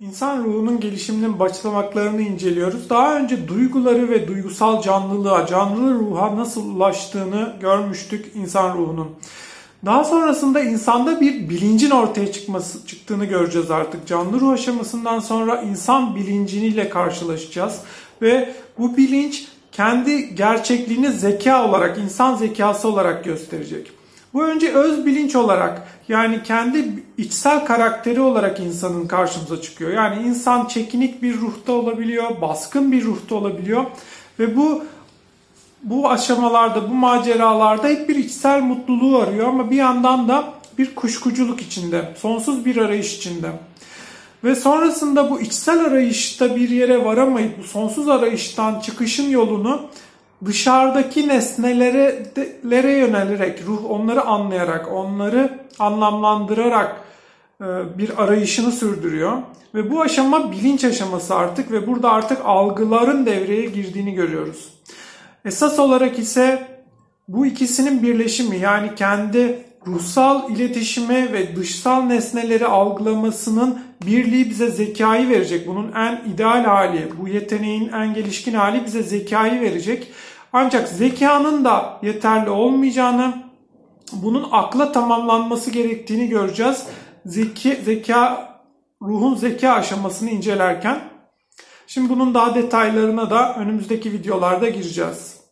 İnsan ruhunun gelişiminin başlamaklarını inceliyoruz. Daha önce duyguları ve duygusal canlılığa, canlı ruha nasıl ulaştığını görmüştük insan ruhunun. Daha sonrasında insanda bir bilincin ortaya çıkması çıktığını göreceğiz artık. Canlı ruh aşamasından sonra insan bilinciniyle karşılaşacağız ve bu bilinç kendi gerçekliğini zeka olarak, insan zekası olarak gösterecek. Bu önce öz bilinç olarak yani kendi içsel karakteri olarak insanın karşımıza çıkıyor. Yani insan çekinik bir ruhta olabiliyor, baskın bir ruhta olabiliyor ve bu bu aşamalarda, bu maceralarda hep bir içsel mutluluğu arıyor ama bir yandan da bir kuşkuculuk içinde, sonsuz bir arayış içinde. Ve sonrasında bu içsel arayışta bir yere varamayıp bu sonsuz arayıştan çıkışın yolunu dışarıdaki nesnelere yönelerek, ruh onları anlayarak, onları anlamlandırarak e, bir arayışını sürdürüyor. Ve bu aşama bilinç aşaması artık ve burada artık algıların devreye girdiğini görüyoruz. Esas olarak ise bu ikisinin birleşimi yani kendi ruhsal iletişime ve dışsal nesneleri algılamasının birliği bize zekayı verecek. Bunun en ideal hali, bu yeteneğin en gelişkin hali bize zekayı verecek. Ancak zekanın da yeterli olmayacağını, bunun akla tamamlanması gerektiğini göreceğiz. Zeki, zeka, ruhun zeka aşamasını incelerken. Şimdi bunun daha detaylarına da önümüzdeki videolarda gireceğiz.